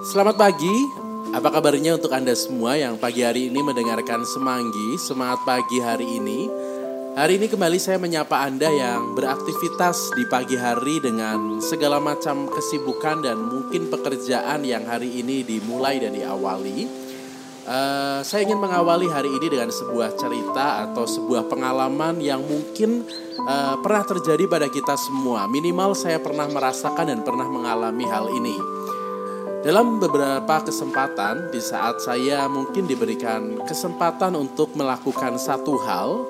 Selamat pagi, apa kabarnya untuk Anda semua yang pagi hari ini mendengarkan Semanggi, semangat pagi hari ini. Hari ini kembali saya menyapa Anda yang beraktivitas di pagi hari dengan segala macam kesibukan dan mungkin pekerjaan yang hari ini dimulai dan diawali. Uh, saya ingin mengawali hari ini dengan sebuah cerita atau sebuah pengalaman yang mungkin uh, pernah terjadi pada kita semua. Minimal saya pernah merasakan dan pernah mengalami hal ini. Dalam beberapa kesempatan, di saat saya mungkin diberikan kesempatan untuk melakukan satu hal,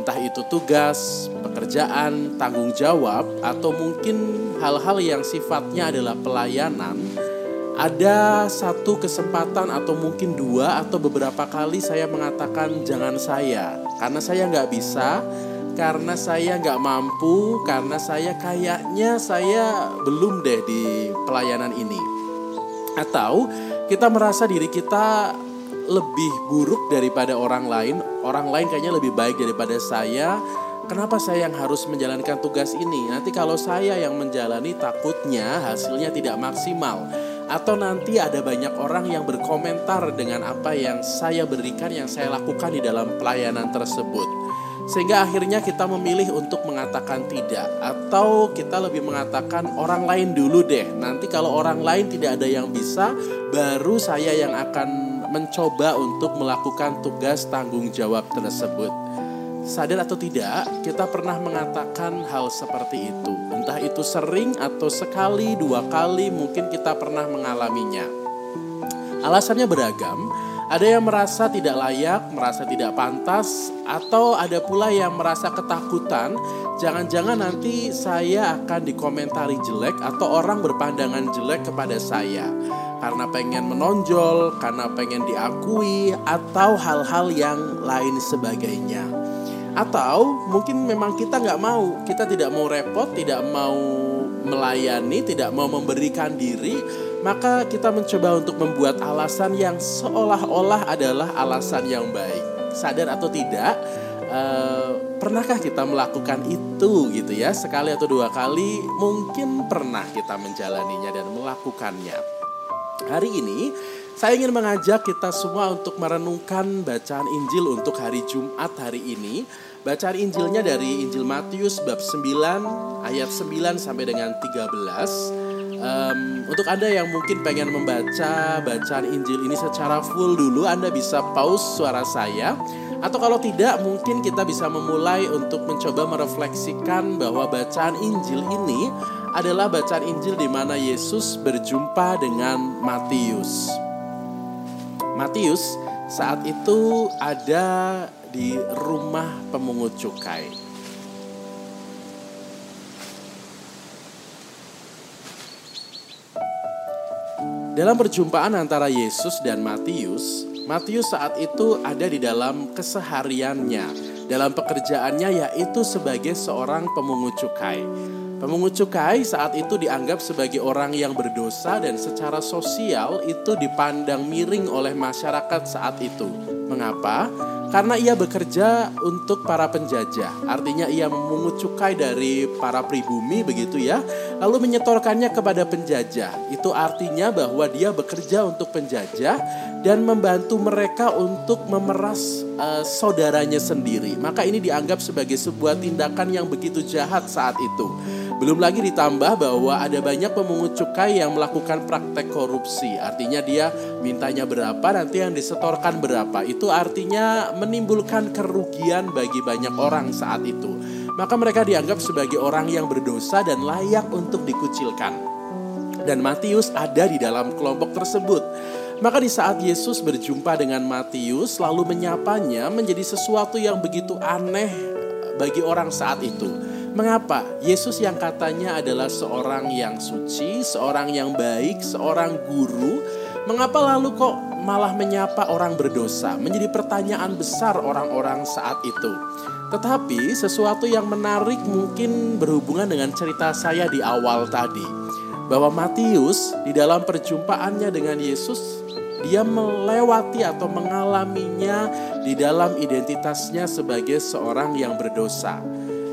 entah itu tugas, pekerjaan, tanggung jawab, atau mungkin hal-hal yang sifatnya adalah pelayanan, ada satu kesempatan atau mungkin dua atau beberapa kali saya mengatakan jangan saya, karena saya nggak bisa, karena saya nggak mampu, karena saya kayaknya saya belum deh di pelayanan ini. Atau kita merasa diri kita lebih buruk daripada orang lain, orang lain kayaknya lebih baik daripada saya. Kenapa saya yang harus menjalankan tugas ini? Nanti kalau saya yang menjalani takutnya hasilnya tidak maksimal atau nanti ada banyak orang yang berkomentar dengan apa yang saya berikan, yang saya lakukan di dalam pelayanan tersebut. Sehingga akhirnya kita memilih untuk mengatakan tidak atau kita lebih mengatakan orang lain dulu deh. Nanti kalau orang lain tidak ada yang bisa, baru saya yang akan mencoba untuk melakukan tugas tanggung jawab tersebut. Sadar atau tidak, kita pernah mengatakan hal seperti itu. Entah itu sering atau sekali, dua kali, mungkin kita pernah mengalaminya. Alasannya beragam, ada yang merasa tidak layak, merasa tidak pantas, atau ada pula yang merasa ketakutan. Jangan-jangan nanti saya akan dikomentari jelek, atau orang berpandangan jelek kepada saya karena pengen menonjol, karena pengen diakui, atau hal-hal yang lain sebagainya. Atau mungkin memang kita nggak mau, kita tidak mau repot, tidak mau melayani, tidak mau memberikan diri, maka kita mencoba untuk membuat alasan yang seolah-olah adalah alasan yang baik. Sadar atau tidak, uh, pernahkah kita melakukan itu gitu ya? Sekali atau dua kali mungkin pernah kita menjalaninya dan melakukannya. Hari ini saya ingin mengajak kita semua untuk merenungkan bacaan Injil untuk hari Jumat hari ini. Bacaan Injilnya dari Injil Matius bab 9 ayat 9 sampai dengan 13 Um, untuk Anda yang mungkin pengen membaca bacaan Injil ini secara full dulu, Anda bisa pause suara saya. Atau kalau tidak, mungkin kita bisa memulai untuk mencoba merefleksikan bahwa bacaan Injil ini adalah bacaan Injil di mana Yesus berjumpa dengan Matius. Matius saat itu ada di rumah pemungut cukai. Dalam perjumpaan antara Yesus dan Matius, Matius saat itu ada di dalam kesehariannya, dalam pekerjaannya yaitu sebagai seorang pemungut cukai. Pemungut cukai saat itu dianggap sebagai orang yang berdosa dan secara sosial itu dipandang miring oleh masyarakat saat itu. Mengapa? Karena ia bekerja untuk para penjajah. Artinya ia memungut cukai dari para pribumi begitu ya. Lalu menyetorkannya kepada penjajah. Itu artinya bahwa dia bekerja untuk penjajah dan membantu mereka untuk memeras uh, saudaranya sendiri. Maka ini dianggap sebagai sebuah tindakan yang begitu jahat saat itu. Belum lagi ditambah bahwa ada banyak pemungut cukai yang melakukan praktek korupsi. Artinya dia mintanya berapa, nanti yang disetorkan berapa. Itu artinya menimbulkan kerugian bagi banyak orang saat itu. Maka mereka dianggap sebagai orang yang berdosa dan layak untuk dikucilkan. Dan Matius ada di dalam kelompok tersebut. Maka di saat Yesus berjumpa dengan Matius lalu menyapanya menjadi sesuatu yang begitu aneh bagi orang saat itu. Mengapa? Yesus yang katanya adalah seorang yang suci, seorang yang baik, seorang guru, mengapa lalu kok malah menyapa orang berdosa? Menjadi pertanyaan besar orang-orang saat itu. Tetapi sesuatu yang menarik mungkin berhubungan dengan cerita saya di awal tadi. Bahwa Matius di dalam perjumpaannya dengan Yesus dia melewati atau mengalaminya di dalam identitasnya sebagai seorang yang berdosa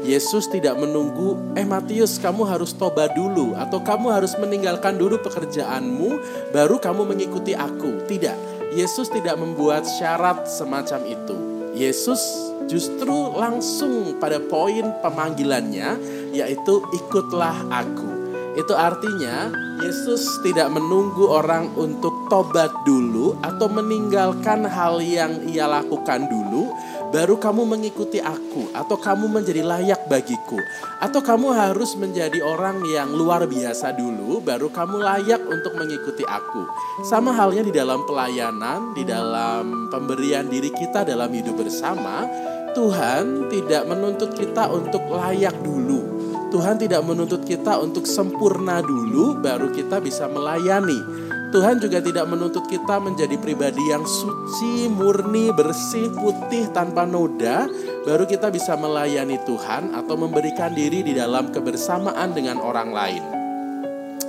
Yesus tidak menunggu, eh Matius kamu harus tobat dulu atau kamu harus meninggalkan dulu pekerjaanmu baru kamu mengikuti aku. Tidak, Yesus tidak membuat syarat semacam itu. Yesus justru langsung pada poin pemanggilannya yaitu ikutlah aku. Itu artinya Yesus tidak menunggu orang untuk tobat dulu atau meninggalkan hal yang ia lakukan dulu, baru kamu mengikuti aku, atau kamu menjadi layak bagiku, atau kamu harus menjadi orang yang luar biasa dulu, baru kamu layak untuk mengikuti aku. Sama halnya di dalam pelayanan, di dalam pemberian diri kita dalam hidup bersama, Tuhan tidak menuntut kita untuk layak dulu Tuhan tidak menuntut kita untuk sempurna dulu baru kita bisa melayani. Tuhan juga tidak menuntut kita menjadi pribadi yang suci, murni, bersih, putih, tanpa noda, baru kita bisa melayani Tuhan atau memberikan diri di dalam kebersamaan dengan orang lain.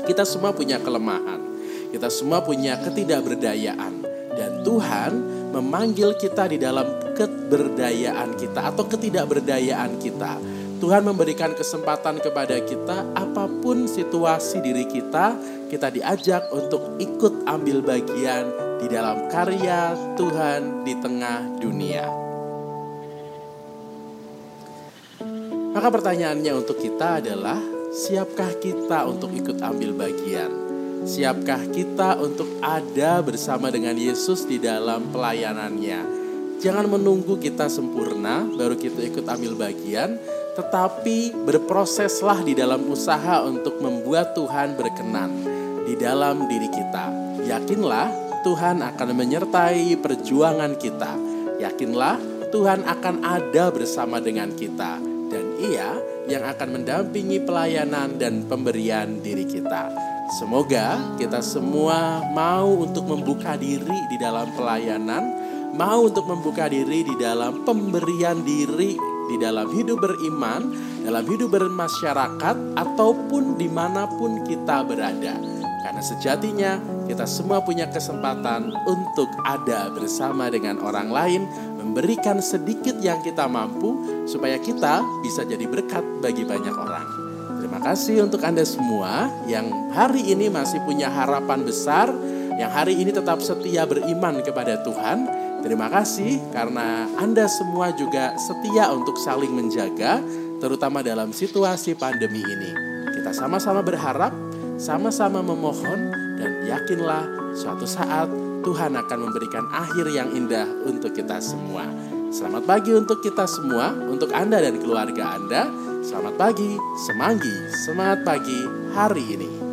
Kita semua punya kelemahan, kita semua punya ketidakberdayaan, dan Tuhan memanggil kita di dalam keberdayaan kita atau ketidakberdayaan kita Tuhan memberikan kesempatan kepada kita, apa pun situasi diri kita, kita diajak untuk ikut ambil bagian di dalam karya Tuhan di tengah dunia. Maka pertanyaannya untuk kita adalah, siapkah kita untuk ikut ambil bagian? Siapkah kita untuk ada bersama dengan Yesus di dalam pelayanannya? Jangan menunggu kita sempurna baru kita ikut ambil bagian, tetapi berproseslah di dalam usaha untuk membuat Tuhan berkenan di dalam diri kita. Yakinlah Tuhan akan menyertai perjuangan kita. Yakinlah Tuhan akan ada bersama dengan kita dan Ia yang akan mendampingi pelayanan dan pemberian diri kita. Semoga kita semua mau untuk membuka diri di dalam pelayanan, mau untuk membuka diri di dalam pemberian diri di dalam hidup beriman, dalam hidup bermasyarakat, ataupun di mana pun kita berada. Karena sejatinya kita semua punya kesempatan untuk ada bersama dengan orang lain, memberikan sedikit yang kita mampu, supaya kita bisa jadi berkat bagi banyak orang. Terima kasih untuk Anda semua yang hari ini masih punya harapan besar, yang hari ini tetap setia beriman kepada Tuhan Terima kasih karena Anda semua juga setia untuk saling menjaga, terutama dalam situasi pandemi ini. Kita sama-sama berharap, sama-sama memohon, dan yakinlah suatu saat Tuhan akan memberikan akhir yang indah untuk kita semua. Selamat pagi untuk kita semua, untuk Anda dan keluarga Anda. Selamat pagi, semanggi, semangat pagi hari ini.